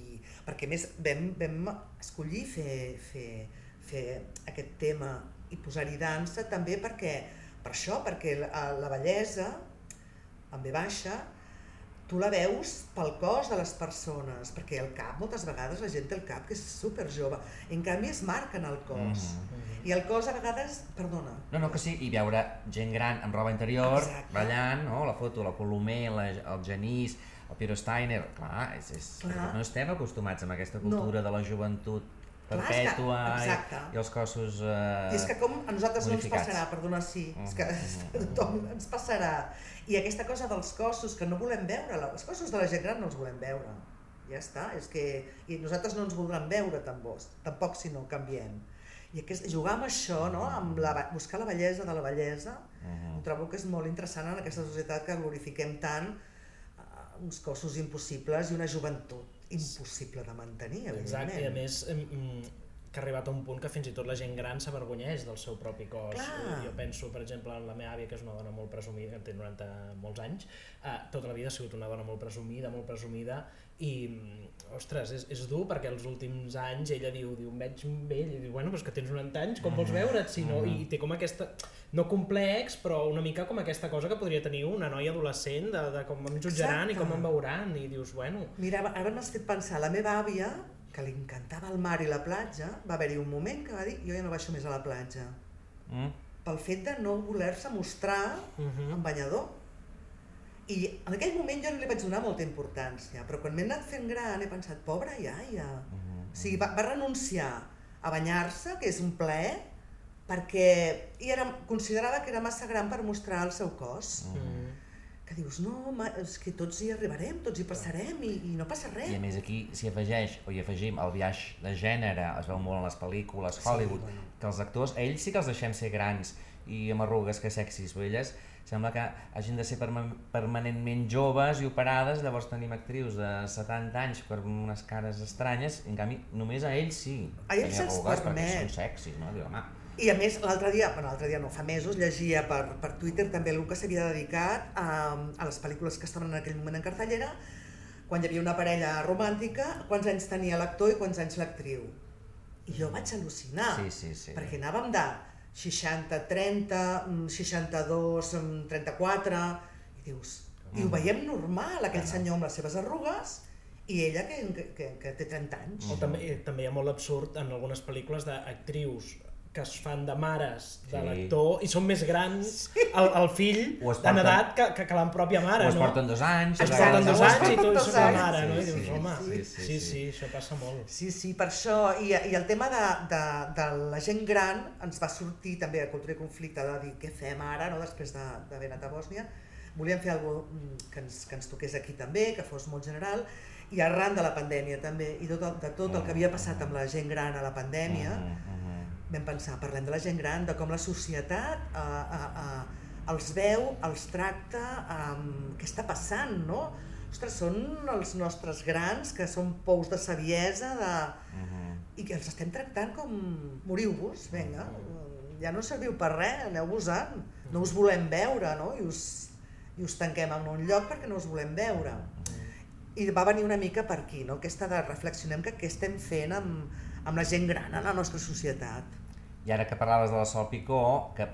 perquè a més vam, vam escollir fer, fer, fer aquest tema i posar-hi dansa també perquè per això, perquè la, la bellesa en ve baixa tu la veus pel cos de les persones perquè el cap, moltes vegades la gent té el cap que és super jove, en canvi es marca en el cos Mhm. i el cos a vegades, perdona No, no, que sí, i veure gent gran amb roba interior, Exacte. ballant, no? la foto, la Colomer, la, el Genís, el Piero Steiner, clar, és, és, Clar. no estem acostumats amb aquesta No. cultura de la joventut Clar, és que- perpètua i, i els cossos... Eh, I és que com a nosaltres no ens passarà, perdona, sí, és que a tothom ens passarà. I aquesta cosa dels cossos que no volem veure, els cossos de la gent gran no els volem veure. Ja està, és que... I nosaltres no ens voldran veure tampoc, tampoc si no canviem. I aquest, jugar amb això, no? amb la, buscar la bellesa de la bellesa, Mhm. ho trobo que és molt interessant en aquesta societat que glorifiquem tant uh, uns cossos impossibles i una joventut impossible de mantenir, Exacte, i a evidentment. més em, que ha arribat a un punt que fins i tot la gent gran s'avergonyeix del seu propi cos. Clar. Jo penso, per exemple, en la meva àvia, que és una dona molt presumida, que té 90 molts anys, eh, tota la vida ha sigut una dona molt presumida, molt presumida, i, mm, ostres, és, és dur perquè els últims anys ella diu, diu em veig vell, i diu, bueno, però és que tens 90 anys, com vols veure't, si no? I té com aquesta, no complex, però una mica com aquesta cosa que podria tenir una noia adolescent, de, de com em jutjaran i com em veuran, i dius, bueno, Mira, ara m'has fet pensar, la meva àvia, que li encantava el mar i la platja, va haver-hi un moment que va dir jo ja no baixo més a la platja, Mm? pel fet de no voler-se mostrar Mhm. en banyador. I en aquell moment jo no li vaig donar molta importància, però quan m'he anat fent gran he pensat, pobra iaia, Mhm. o sigui, va, va renunciar a banyar-se, que és un plaer, perquè i era, considerava que era massa gran per mostrar el seu cos. mm, Que dius, no, ma, és que tots hi arribarem, tots hi passarem i, i no passa res. I a més aquí s'hi afegeix, o hi afegim, el viatge de gènere, es veu molt en les pel·lícules, Hollywood, bueno. que els actors, ells sí que els deixem ser grans i amb arrugues que sexis, però elles sembla que hagin de ser perma permanentment joves i operades, llavors tenim actrius de 70 anys per unes cares estranyes, en canvi només a ells sí. A ells se'ls permet. són sexis, no? Diu, home, I a més, l'altre dia, bueno, l'altre dia no, fa mesos, llegia per, per Twitter també algú que s'havia dedicat a, a les pel·lícules que estaven en aquell moment en cartellera, quan hi havia una parella romàntica, quants anys tenia l'actor i quants anys l'actriu. I jo vaig al·lucinar, Sí, sí, sí. perquè anàvem de 60, 30, mm, 62, mm, 34, i dius, i ho veiem normal, aquell senyor amb les seves arrugues, i ella que, que, que té 30 anys. O també, eh, també hi ha molt absurd en algunes pel·lícules d'actrius que es fan de mares de Sí. l'actor i són més grans el, el fill en porten- edat que, que, que la pròpia mare, o es no? porten dos anys, es porten de- dos anys i tu ets la mare, no? I Sí, dius, sí, home, sí, sí, sí, sí, sí. això passa molt. Sí, sí, per això, i, i el tema de, de, de la gent gran ens va sortir també a Cultura i Conflicte de dir què fem ara, no? després de- d'haver anat a Bòsnia. Volíem fer alguna cosa que ens, que ens toqués aquí també, que fos molt general, i arran de la pandèmia també, i tot el, de tot el que havia passat amb la gent gran a la pandèmia, Mhm, mhm. Vam pensar, parlem de la gent gran, de com la societat a, a, a, els veu, els tracta, um, què està passant, no? Ostres, són els nostres grans que són pous de saviesa de... Mhm. i que els estem tractant com moriu-vos, vinga, ja no serviu per res, aneu-vos-en, no us volem veure, no? I us, i us tanquem en un lloc perquè no us volem veure. I va venir una mica per aquí, no? aquesta de reflexionem que què estem fent amb, amb la gent gran a la nostra societat. I ara que parlaves de la Sol Picó, que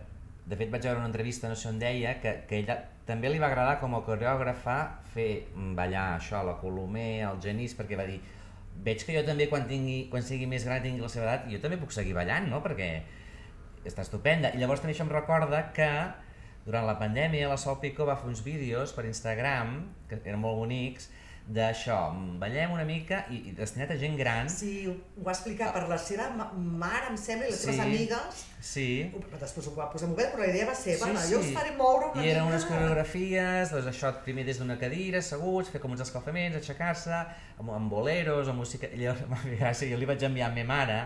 de fet vaig veure una entrevista, no sé on deia, que, que ella també li va agradar com a coreògrafa fer mm, ballar això, la Colomer, el Genís, perquè va dir veig que jo també quan, tingui, quan sigui més gran tingui la seva edat, jo també puc seguir ballant, no? perquè està estupenda. I llavors també això em recorda que durant la pandèmia la Sol Picó va fer uns vídeos per Instagram, que eren molt bonics, d'això, ballem una mica i, i destinat a gent gran. Sí, ho va explicar per la seva ma- mare, em sembla, i les seves Sí. amigues, Sí. però després ho va posar molt bé, però la idea va ser, Sí, bueno, sí. jo us faré moure una I eren mica... unes coreografies, doncs això, primer des d'una cadira, asseguts, fer com uns escalfaments, aixecar-se, amb, amb boleros, amb música... I llavors, jo li vaig enviar a ma mare,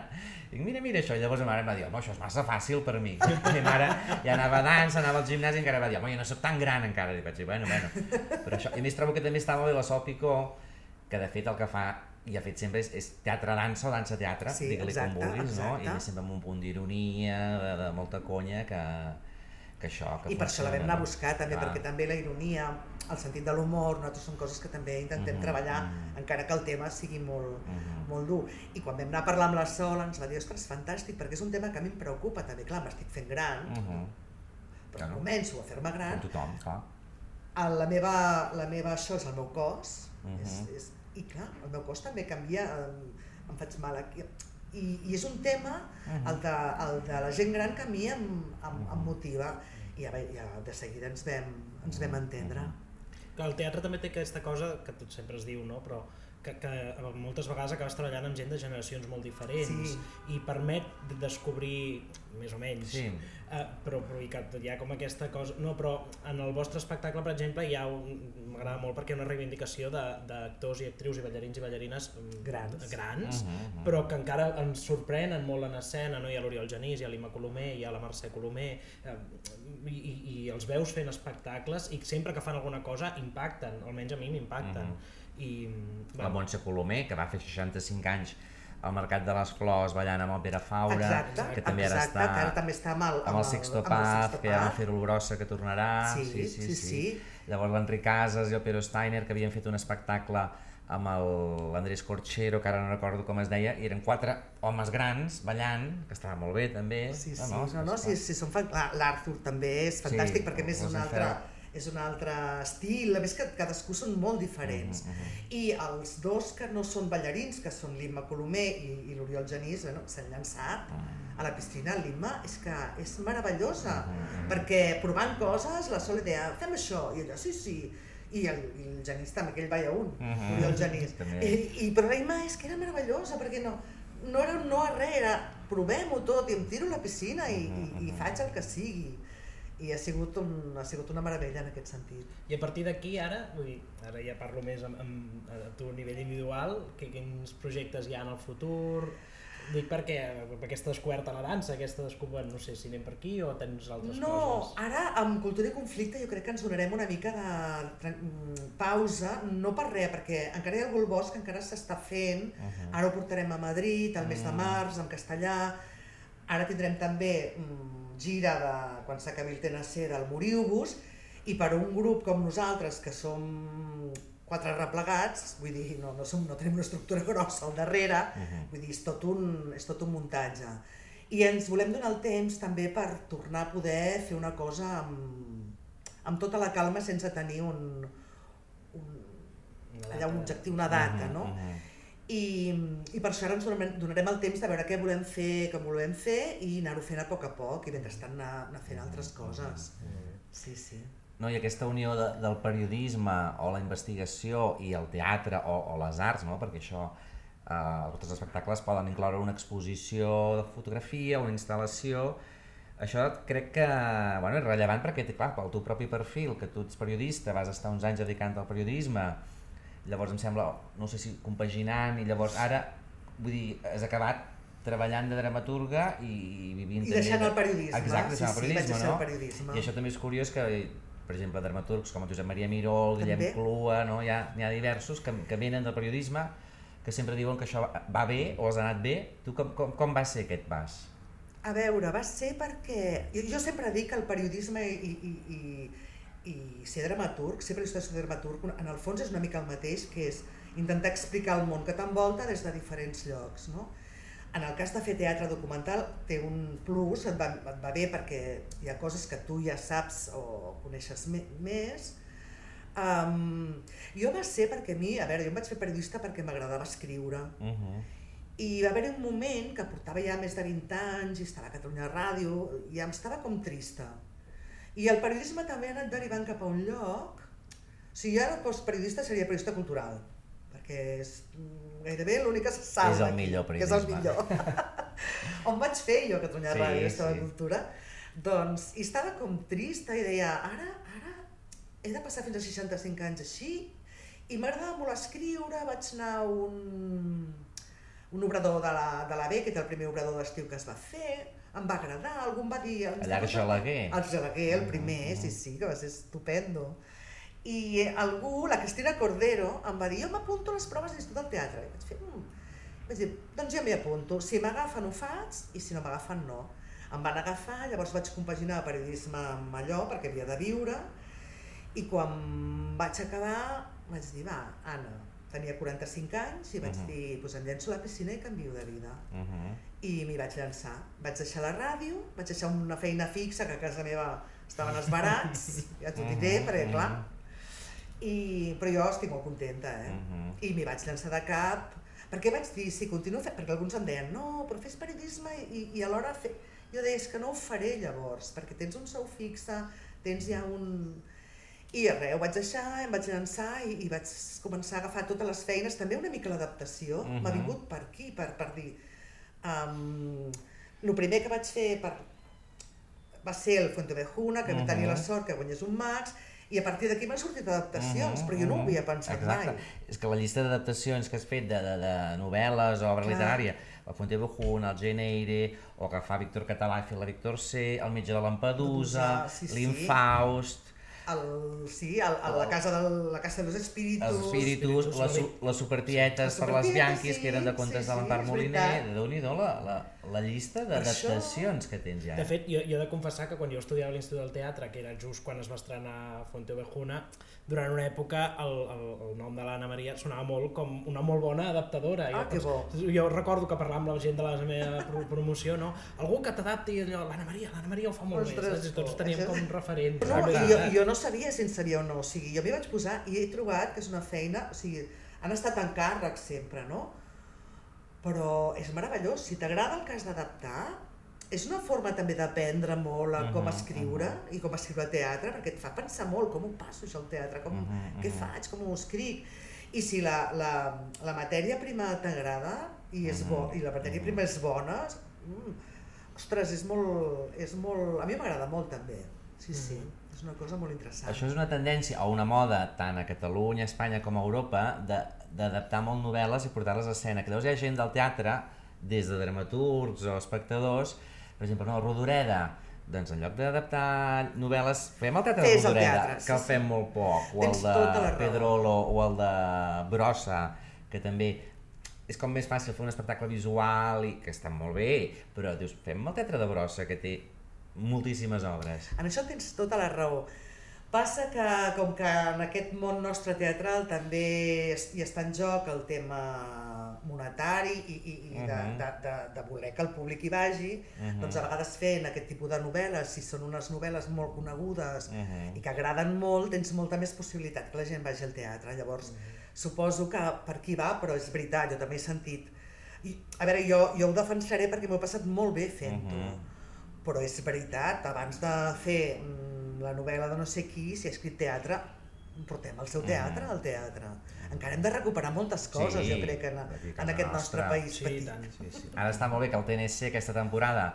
dic, mira, mira això, i llavors la mare em va dir, home, això és massa fàcil per mi. I ma mare ja anava a dansa, anava al gimnàs i encara va dir, home, jo no soc tan gran encara. I vaig dir, bueno, bueno, però això... I a més trobo que també molt bé la Sol Picó, que de fet el que fa i ha fet sempre és, és teatre-dansa o dansa-teatre, Sí, digue-li com exacte, vulguis, no? I sempre amb un punt d'ironia, de, de molta conya, que, que això... Que I per això la vam anar a buscar també, Clar. perquè també la ironia, el sentit de l'humor, nosaltres són coses que també intentem Mhm, treballar, mhm. encara que el tema sigui molt, Mhm. molt dur. I quan vam anar a parlar amb la Sol ens va dir, ostres, fantàstic, perquè és un tema que a mi em preocupa també, clar, m'estic fent gran, Mhm. però Claro. començo a fer-me gran, Com tothom, clar. a la meva, la meva això és el meu cos, Mhm. és, és, i clar, el meu cos també canvia, em, em faig mal aquí, i, i és un tema, Mhm. el, de, el de la gent gran que a mi em, em, em Mhm. motiva, i ja, ja de seguida ens vam, ens vam entendre. Clar, el teatre també té aquesta cosa que tot sempre es diu, no? però que, que moltes vegades acabes treballant amb gent de generacions molt diferents Sí. i permet descobrir, més o menys, Sí. eh, però, però i que hi ha com aquesta cosa... No, però en el vostre espectacle, per exemple, hi ha un... m'agrada molt perquè hi ha una reivindicació de- d'actors i actrius i ballarins i ballarines mm, Grans. grans Mhm, mhm. però que encara ens sorprenen molt en escena, no? hi ha l'Oriol Genís, hi ha l'Ima Colomer, hi ha la Mercè Colomer, eh, i, i, i els veus fent espectacles i sempre que fan alguna cosa impacten, almenys a mi m'impacten. I, La bueno, Montse Colomer, que va fer 65 anys al Mercat de les Flors ballant amb el Pere Faura, Exacte, que també ara exacte, està que ara també està amb el, amb el Sixto Paz, que ja van fer-ho brossa, que tornarà. Sí, sí, sí, sí. Llavors l'Enric Casas i el Pedro Steiner, que havien fet un espectacle amb el- l'Andrés Corchero, que ara no recordo com es deia, i eren quatre homes grans ballant, que estava molt bé també. Sí, sí, No, no, no, no, sí, sí, són fan... l'Arthur també és fantàstic Sí, perquè més és un altre, Inferno. És un altre estil, a més que cadascú són molt diferents. Mhm, mhm. I els dos que no són ballarins, que són l'Imma Colomer i, i l'Oriol Genís, bueno, s'han llançat Mhm. a la piscina. L'Imma és que és meravellosa, Mhm, mhm. perquè provant coses, la Sol deia, fem això, i ella, sí, sí, i el, i el Genís també, que ell balla un, Mhm, l'Oriol Genís. I, i, però l'Imma és que era meravellosa, perquè no, no era un no a res, era provem-ho tot i em tiro a la piscina i, i, i faig el que sigui. I ha sigut, un, ha sigut una meravella en aquest sentit. I a partir d'aquí ara, vull dir, ara ja parlo més amb, amb, a tu a nivell individual, que, quins projectes hi ha en el futur, Dic perquè aquesta descoberta a la dansa, aquesta descoberta, no sé si anem per aquí o tens altres No, coses. ara amb cultura i conflicte jo crec que ens donarem una mica de pausa, no per res, perquè encara hi ha algú bosc que encara s'està fent, ara ho portarem a Madrid el mes de març, en castellà, ara tindrem també mm, gira de, quan s'acabi el TNC del Moriu-vos, i per un grup com nosaltres, que som quatre replegats, vull dir, no, no, som, no tenim una estructura grossa al darrere, vull dir, és tot, un, és tot un muntatge. I ens volem donar el temps també per tornar a poder fer una cosa amb, amb tota la calma sense tenir un, un, allà un objectiu, una data, no? Mhm. I, I per això ara ens donarem, donarem el temps de veure què volem fer, com volem fer i anar-ho fent a poc a poc i mentrestant anar, anar fent altres coses. Sí, sí. No, i aquesta unió de, del periodisme o la investigació i el teatre o, o les arts, no? perquè això, eh, altres espectacles poden incloure una exposició de fotografia, una instal·lació, això crec que bueno, és rellevant perquè, clar, pel teu propi perfil, que tu ets periodista, vas estar uns anys dedicant al periodisme, llavors em sembla, no sé si compaginant, i llavors ara, vull dir, has acabat treballant de dramaturga i, i vivint I també deixant de- el periodisme, Exacte, sí, deixant el sí, periodisme, vaig deixar no? el periodisme. I això també és curiós que, per exemple, dramaturgs com el Josep Maria Miró, el Guillem També. Clua, no? hi, ha, hi ha diversos que, que venen del periodisme que sempre diuen que això va- va bé o has anat bé. Tu com, com, com va ser aquest pas? A veure, va ser perquè... Jo, jo sempre dic que el periodisme i, i, i, i ser dramaturg, ser periodista i ser dramaturg, en el fons és una mica el mateix, que és intentar explicar el món que t'envolta des de diferents llocs. No? En el cas de fer teatre documental té un plus, et va, et va bé perquè hi ha coses que tu ja saps o coneixes més. Um, jo va ser perquè a mi, a veure, jo em vaig fer periodista perquè m'agradava escriure. Uh -huh. I va haver un moment que portava ja més de 20 anys i estava a Catalunya Ràdio i em estava com trista. I el periodisme també ha anat derivant cap a un lloc... O sigui, jo ara fos periodista seria periodista cultural, perquè és mm, gairebé l'únic que se salva És el aquí, millor que és el periodisme. millor. On vaig fer jo a Catalunya Sí, Ràdio, aquesta sí. cultura, doncs, i estava com trista i deia, ara, ara he de passar fins a 65 anys així, i m'agradava molt escriure, vaig anar a un, un obrador de la, de la B, que era el primer obrador d'estiu que es va fer, em va agradar, algú em va dir... Allà a va- Argelaguer. Al Argelaguer, el primer, sí, sí, que va ser estupendo. I eh, algú, la Cristina Cordero, em va dir, jo m'apunto a les proves de l'Institut del Teatre. I vaig fer, mm. vaig dir, doncs jo m'hi apunto, si m'agafen ho faig i si no m'agafen no. Em van agafar, llavors vaig compaginar periodisme amb allò perquè havia de viure i quan vaig acabar vaig dir, va, Anna, tenia 45 anys i vaig Mhm. dir, doncs em llenço a la piscina i canvio de vida Uh -huh. I m'hi vaig llançar. Vaig deixar la ràdio, vaig deixar una feina fixa que a casa meva estaven els barats, ja t'ho diré, Mhm, perquè clar, i, però jo estic molt contenta, eh? Mhm. I m'hi vaig llançar de cap, perquè vaig dir, si continuo fent, perquè alguns em deien, no, però fes periodisme i, i alhora fer... Jo deia, és que no ho faré llavors, perquè tens un sou fixe, tens ja un... I res, ho vaig deixar, em vaig llançar i, i vaig començar a agafar totes les feines, també una mica l'adaptació, m'ha vingut per aquí, per, per dir... Um, el primer que vaig fer per, va ser el Fuente Vejuna, que Mhm. tenia la sort que guanyés un Max, i a partir d'aquí m'han sortit adaptacions, Mhm, però jo no ho mhm. havia pensat Exacte. mai. És que la llista d'adaptacions que has fet de, de, de novel·les o obra Clar. literària, la Fuente Bejuna, el Jane Eyre, o agafar Víctor Català i la Víctor C, el metge de Lampedusa, sí, sí. l'Infaust, El, sí, el, el, la, casa del, la casa de los espíritus. els espíritus, espíritus, les, sí. les supertietes Les per les Bianquis, sí, que eren de contes sí, de l'Empar sí, Moliner, veritat. déu nhi la, la, la llista d'adaptacions que tens ja. De fet, jo, jo he de confessar que quan jo estudiava a l'Institut del Teatre, que era just quan es va estrenar Fonte Ovejuna, durant una època el, el, el nom de l'Anna Maria sonava molt com una molt bona adaptadora. Ah, jo, que bo. Jo recordo que parlàvem amb la gent de la meva pro- promoció, no? Algú que t'adapti allò, l'Anna Maria, l'Anna Maria ho fa molt Ostres, bé, tots oh, teníem això- com referents. No, i jo, jo no sabia si en sabia o no, o sigui, jo m'hi vaig posar i he trobat que és una feina, o sigui, han estat en càrrec sempre, no? Però és meravellós, si t'agrada el que has d'adaptar, és una forma també d'aprendre molt a com Mhm, escriure i com escriure teatre, perquè et fa pensar molt com ho passo això al teatre, com, Mhm, què mhm. faig, com ho escric. I si la, la, la matèria prima t'agrada i, és bo, Mhm, i la matèria mhm. prima és bona, mm, ostres, és molt, és molt... A mi m'agrada molt també, sí, sí, Mhm. és una cosa molt interessant. Això és una tendència o una moda tant a Catalunya, Espanya com a Europa de- d'adaptar molt novel·les i portar-les a escena. Que llavors hi ha gent del teatre des de dramaturgs o espectadors, per exemple, no, Rodoreda, doncs en lloc d'adaptar novel·les, fem el teatre Fes de Rodoreda, teatre, sí, que el sí. fem molt poc, o Tens el tota de raó. Pedrolo, o el de Brossa, que també és com més fàcil fer un espectacle visual i que està molt bé, però dius, fem el teatre de Brossa, que té moltíssimes obres. En això tens tota la raó. Passa que, com que en aquest món nostre teatral també hi està en joc el tema monetari i, i, i de, Mhm. de, de, de voler que el públic hi vagi, Mhm. doncs a vegades fent aquest tipus de novel·les, si són unes novel·les molt conegudes Mhm. i que agraden molt, tens molta més possibilitat que la gent vagi al teatre. Llavors, suposo que per aquí va, però és veritat, jo també he sentit... I, a veure, jo, jo ho defensaré perquè m'ho he passat molt bé fent-ho. Mhm. Però és veritat, abans de fer mm, la novel·la de no sé qui, si ha escrit teatre, portem el seu teatre al teatre. Encara hem de recuperar moltes coses, Sí, jo crec, en, a en aquest nostre nostra. país Sí, petit. tant. Sí, sí. Ara està molt bé que el TNC aquesta temporada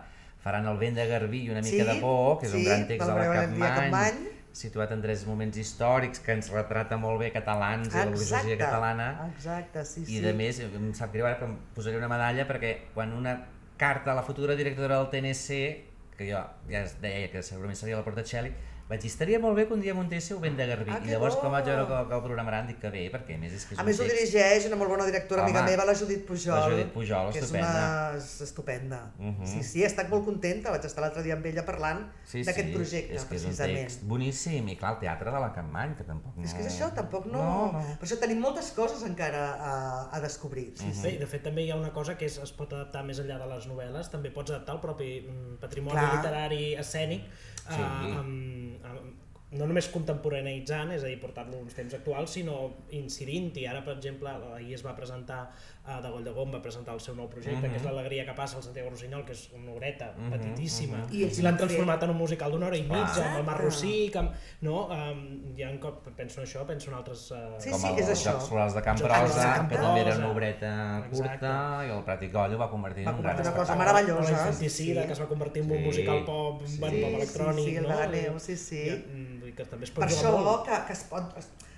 faran el vent de Garbí i una mica Sí, de por, que és un sí, gran text de la Capmany, Capmany. situat en tres moments històrics que ens retrata molt bé catalans i la burgesia catalana. exacte, sí, sí. I de més, em sap greu ara que em posaré una medalla perquè quan una carta a la futura directora del TNC, que jo ja es deia que segurament seria la Portacelli, vaig dir, estaria molt bé que un dia muntéssiu vent de Garbí. Ah, I llavors, bo! quan vaig veure que, que el programaran, dic que bé, perquè a més és que és A més ho text... dirigeix una molt bona directora, amiga Home, meva, la Judit Pujol. la Judit Pujol, que és estupenda. una... és estupenda. Mhm. Sí, sí, he estat molt contenta, vaig estar l'altre dia amb ella parlant Sí, d'aquest sí, projecte, és que és un precisament. text boníssim, i clar, el teatre de la Capmany, que tampoc no... És que és això, tampoc no... No, no. Per això tenim moltes coses encara a, a descobrir. Sí, Bé, de fet també hi ha una cosa que és, es pot adaptar més enllà de les novel·les, també pots adaptar el propi mm, patrimoni Clar. literari escènic Sí. eh, amb, amb, no només contemporaneïtzant, és a dir, portar-lo als temps actuals, sinó incidint-hi. Ara, per exemple, ahir es va presentar, de Goll de Gom va presentar el seu nou projecte, que és l'Alegria que passa al Santiago Rossinyol, que és una horeta petitíssima, I ells i l'han transformat en un musical d'una hora i mitja, amb el Mar Rossí, que, amb- no? Um, hi ha un cop, penso en això, penso en altres... Uh, Sí, com sí, el, és els això. Jocs Florals de Camp Jocs Florals Rosa, de Camp que també era una obreta curta, Exacte. i el Prat i Coll ho va convertir Va en un gran convertir una cosa espectacle. meravellosa. La infanticida, sí. que es va convertir en un Sí. musical pop, sí, bueno, pop electrònic, sí, el no? de la neu, sí, sí. I, mm, que també es pot Per això molt. que, que es pot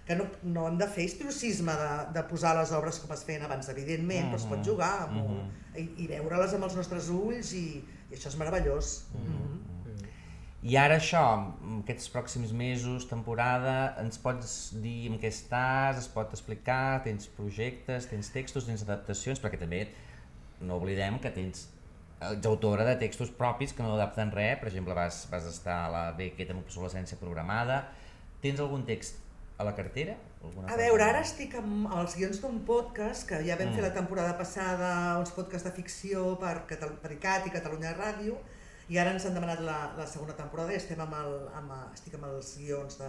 que no, no hem de fer historicisme de, de posar les obres com es feien abans, evidentment, però es pot jugar amb, i, i veure-les amb els nostres ulls i, i això és meravellós. Mhm. I ara això, aquests pròxims mesos, temporada, ens pots dir en què estàs, es pot explicar, tens projectes, tens textos, tens adaptacions, perquè també no oblidem que tens ets autora de textos propis que no adapten res, per exemple vas, vas estar a la Beckett amb obsolescència programada, tens algun text a la cartera? Alguna A veure, ara estic amb els guions d'un podcast que ja vam Mm. fer la temporada passada, uns podcasts de ficció per, Catal per ICAT i Catalunya Ràdio, i ara ens han demanat la, la segona temporada i estem amb el, amb, estic amb els guions de...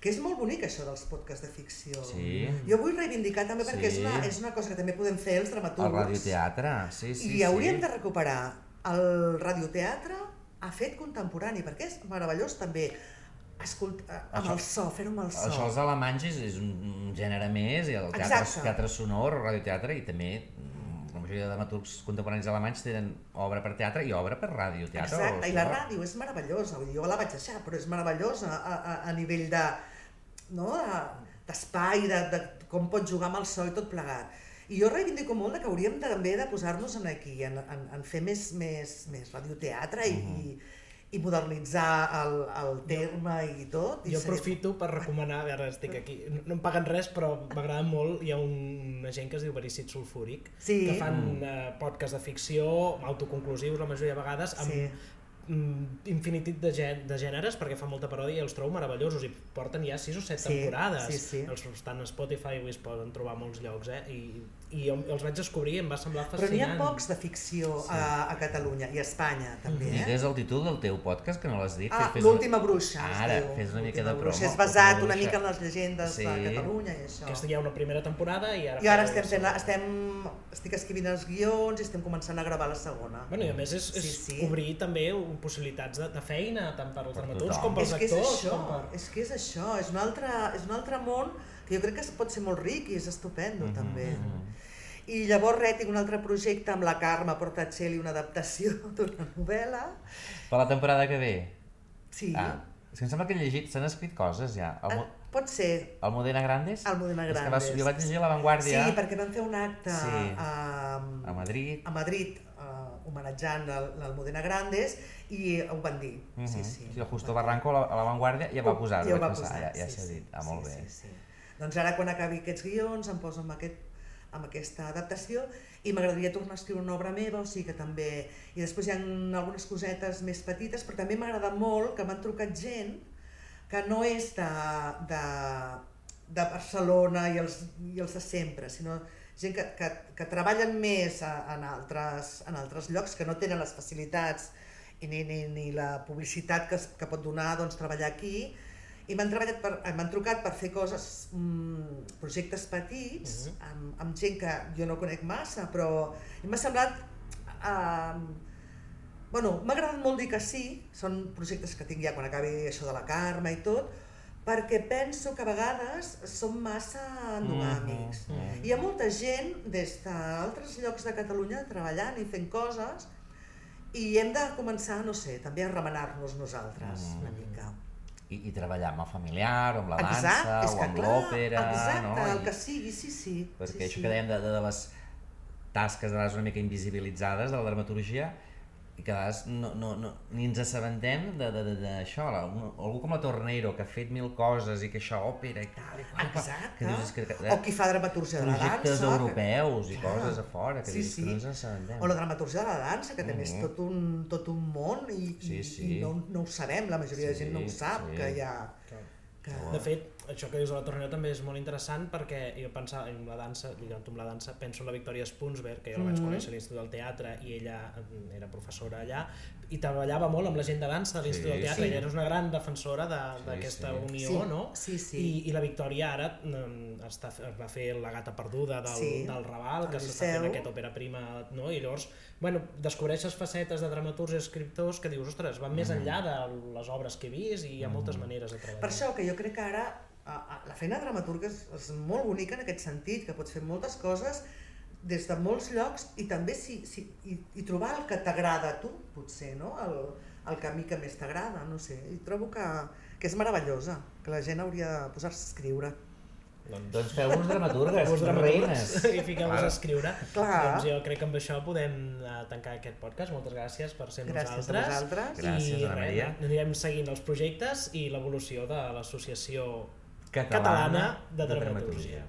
Que és molt bonic això dels podcasts de ficció. Sí. Jo vull reivindicar també perquè Sí. és, una, és una cosa que també podem fer els El dramaturgs. radioteatre, sí, sí, I hauríem sí. de recuperar el radioteatre a fet contemporani, perquè és meravellós també escoltar amb Això- el so, fer-ho amb el so. Això els alemanys és, és un, un gènere més, i el teatre, Exacte. teatre sonor, el radioteatre, i també mm, la majoria de dramaturgs contemporanis alemanys tenen obra per teatre i obra per radioteatre. o Exacte, i la ràdio és meravellosa, vull dir, jo la vaig deixar, però és meravellosa a, a, a nivell de no, de- d'espai, de, de com pots jugar amb el so i tot plegat. I jo reivindico molt de que hauríem de, també de posar-nos en aquí, en, en, en fer més, més, més radioteatre i, Mhm. i, i modernitzar el, el terme i tot. I Jo seria- aprofito per recomanar, ara estic aquí, no, no em paguen res, però m'agrada molt, hi ha un, una gent que es diu Verícit Sulfúric, Sí. que fan eh, podcasts de ficció, autoconclusius la majoria de vegades, amb Sí. Mm, infinitit de, gè- de gèneres, perquè fan molta paròdia i els trobo meravellosos, i porten ja 6 o 7 Sí, temporades. sí, sí. Els estan a Spotify i es poden trobar a molts llocs, eh? I, i els vaig descobrir i em va semblar Però n'hi ha fascinant. pocs de ficció a, a Catalunya i a Espanya, també, eh? Digues el títol del teu podcast, que no l'has dit. Ah, l'última bruixa. Ara, diu. fes una mica de bruixa. promo. És basat una mica en les llegendes Sí. de Catalunya i això. Aquesta hi ha una primera temporada i ara... I ara estem fent, la, estem, estic escrivint els guions i estem començant a gravar la segona. Bueno, i a més és, és Sí, sí, sí. sí. obrir també possibilitats de, de feina, tant per als Per dramaturgs com pels és que és actors. això, Com per... és que és això, és un, altre, és un altre món que jo crec que pot ser molt ric i és estupendo Mhm, també. I llavors res, tinc un altre projecte amb la Carme Portacelli, una adaptació d'una novel·la. Per la temporada que ve. Sí, Ah, és que em sembla que he llegit, s'han escrit coses ja. El, ah, pot ser, el Modena Grandes? El Modena És que va, Grandes. jo vaig llegir a La Vanguardia. Sí, perquè vam fer un acte Sí. a, A Madrid. a Madrid homenatjant el- l'Almudena Grandes i ho van dir, sí, sí. Mhm. Sí, el Justo Barranco a la, Vanguardia ja va posar-ho, Ja ho vaig pensar, posar, ja, ja sí, s'ha sí, dit, ah, molt sí, bé. Sí, sí. Doncs ara quan acabi aquests guions em poso amb, aquest, amb aquesta adaptació i m'agradaria tornar a escriure una obra meva, o sigui que també... I després hi ha algunes cosetes més petites, però també m'agrada molt que m'han trucat gent que no és de, de, de Barcelona i els, i els de sempre, sinó gent que, que, que treballen més a, en, altres, en altres llocs, que no tenen les facilitats i ni, ni, ni la publicitat que, es- que pot donar doncs, treballar aquí, i m'han treballat per, eh, m'han trucat per fer coses, mm, projectes petits, uh -huh. amb, amb gent que jo no conec massa, però m'ha semblat... Eh, bueno, m'ha agradat molt dir que sí, són projectes que tinc ja quan acabi això de la Carme i tot, perquè penso que a vegades som massa endogàmics. Mhm, mhm. Hi ha molta gent des d'altres llocs de Catalunya treballant i fent coses i hem de començar, no sé, també a remenar-nos nosaltres Mm. una mica. I, I treballar amb el familiar, o amb la dansa, Exacte, o amb l'òpera, exacte, no? el I- que sigui, sí, sí. perquè sí, això sí. que dèiem de, de, de les tasques de vegades una mica invisibilitzades de la dramaturgia i que a vegades no, no, no, ni ens assabentem d'això, de, de, algú com la Tornero que ha fet mil coses i que això, òpera i tal, i qual, Exacte. que dius, és que, que, o qui fa dramaturgia de la dansa. projectes que- europeus i Clar. coses a fora, que, Sí, dius, sí. que no ens assabentem. O la dramaturgia de la dansa, que també és Mhm. tot un, tot un món i, Sí, sí. i no, no ho sabem, la majoria de Sí, gent no ho sap, sí. que hi ha... Que... De fet, això que dius de la Tornera també és molt interessant perquè jo pensava en la dansa, lligant amb la dansa, penso en la Victòria Spunsberg, que jo la vaig Mhm. conèixer a l'Institut del Teatre i ella mm, era professora allà, i treballava molt amb la gent de dansa de l'Institut Sí, del Teatre sí. i eres una gran defensora de- Sí, d'aquesta sí. unió, Sí, no? sí, sí. I, I la Victòria ara mm, està, va fer La gata perduda del, Sí, del Raval, al que s'està fent aquest òpera prima, no? I llavors, bueno, descobreixes facetes de dramaturgs i escriptors que dius, ostres, van Mm. més enllà de les obres que he vist i hi ha moltes maneres de treballar. Per això que jo crec que ara la feina de dramaturg és, és molt bonica en aquest sentit, que pots fer moltes coses des de molts llocs i també si, si, i, i trobar el que t'agrada a tu, potser, no? El, el camí que més t'agrada, no sé. I trobo que, que és meravellosa, que la gent hauria de posar-se a escriure. Doncs feu-vos dramaturgues, Us reines. i fiqueu-vos a escriure. Clar. Doncs jo crec que amb això podem eh, tancar aquest podcast. Moltes gràcies per ser amb Gràcies a nosaltres. vosaltres. Gràcies, I Anna res, Maria. anirem seguint els projectes i l'evolució de l'Associació Catalana, Catalana de Dramaturgia.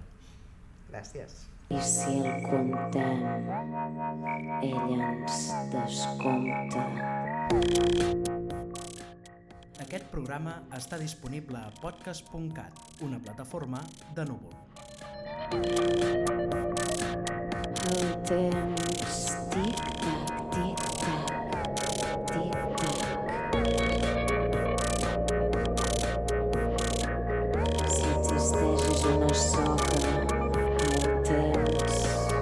Gràcies. I si el contem, ella ens descompta. Aquest programa està disponible a podcast.cat, una plataforma de núvol. El temps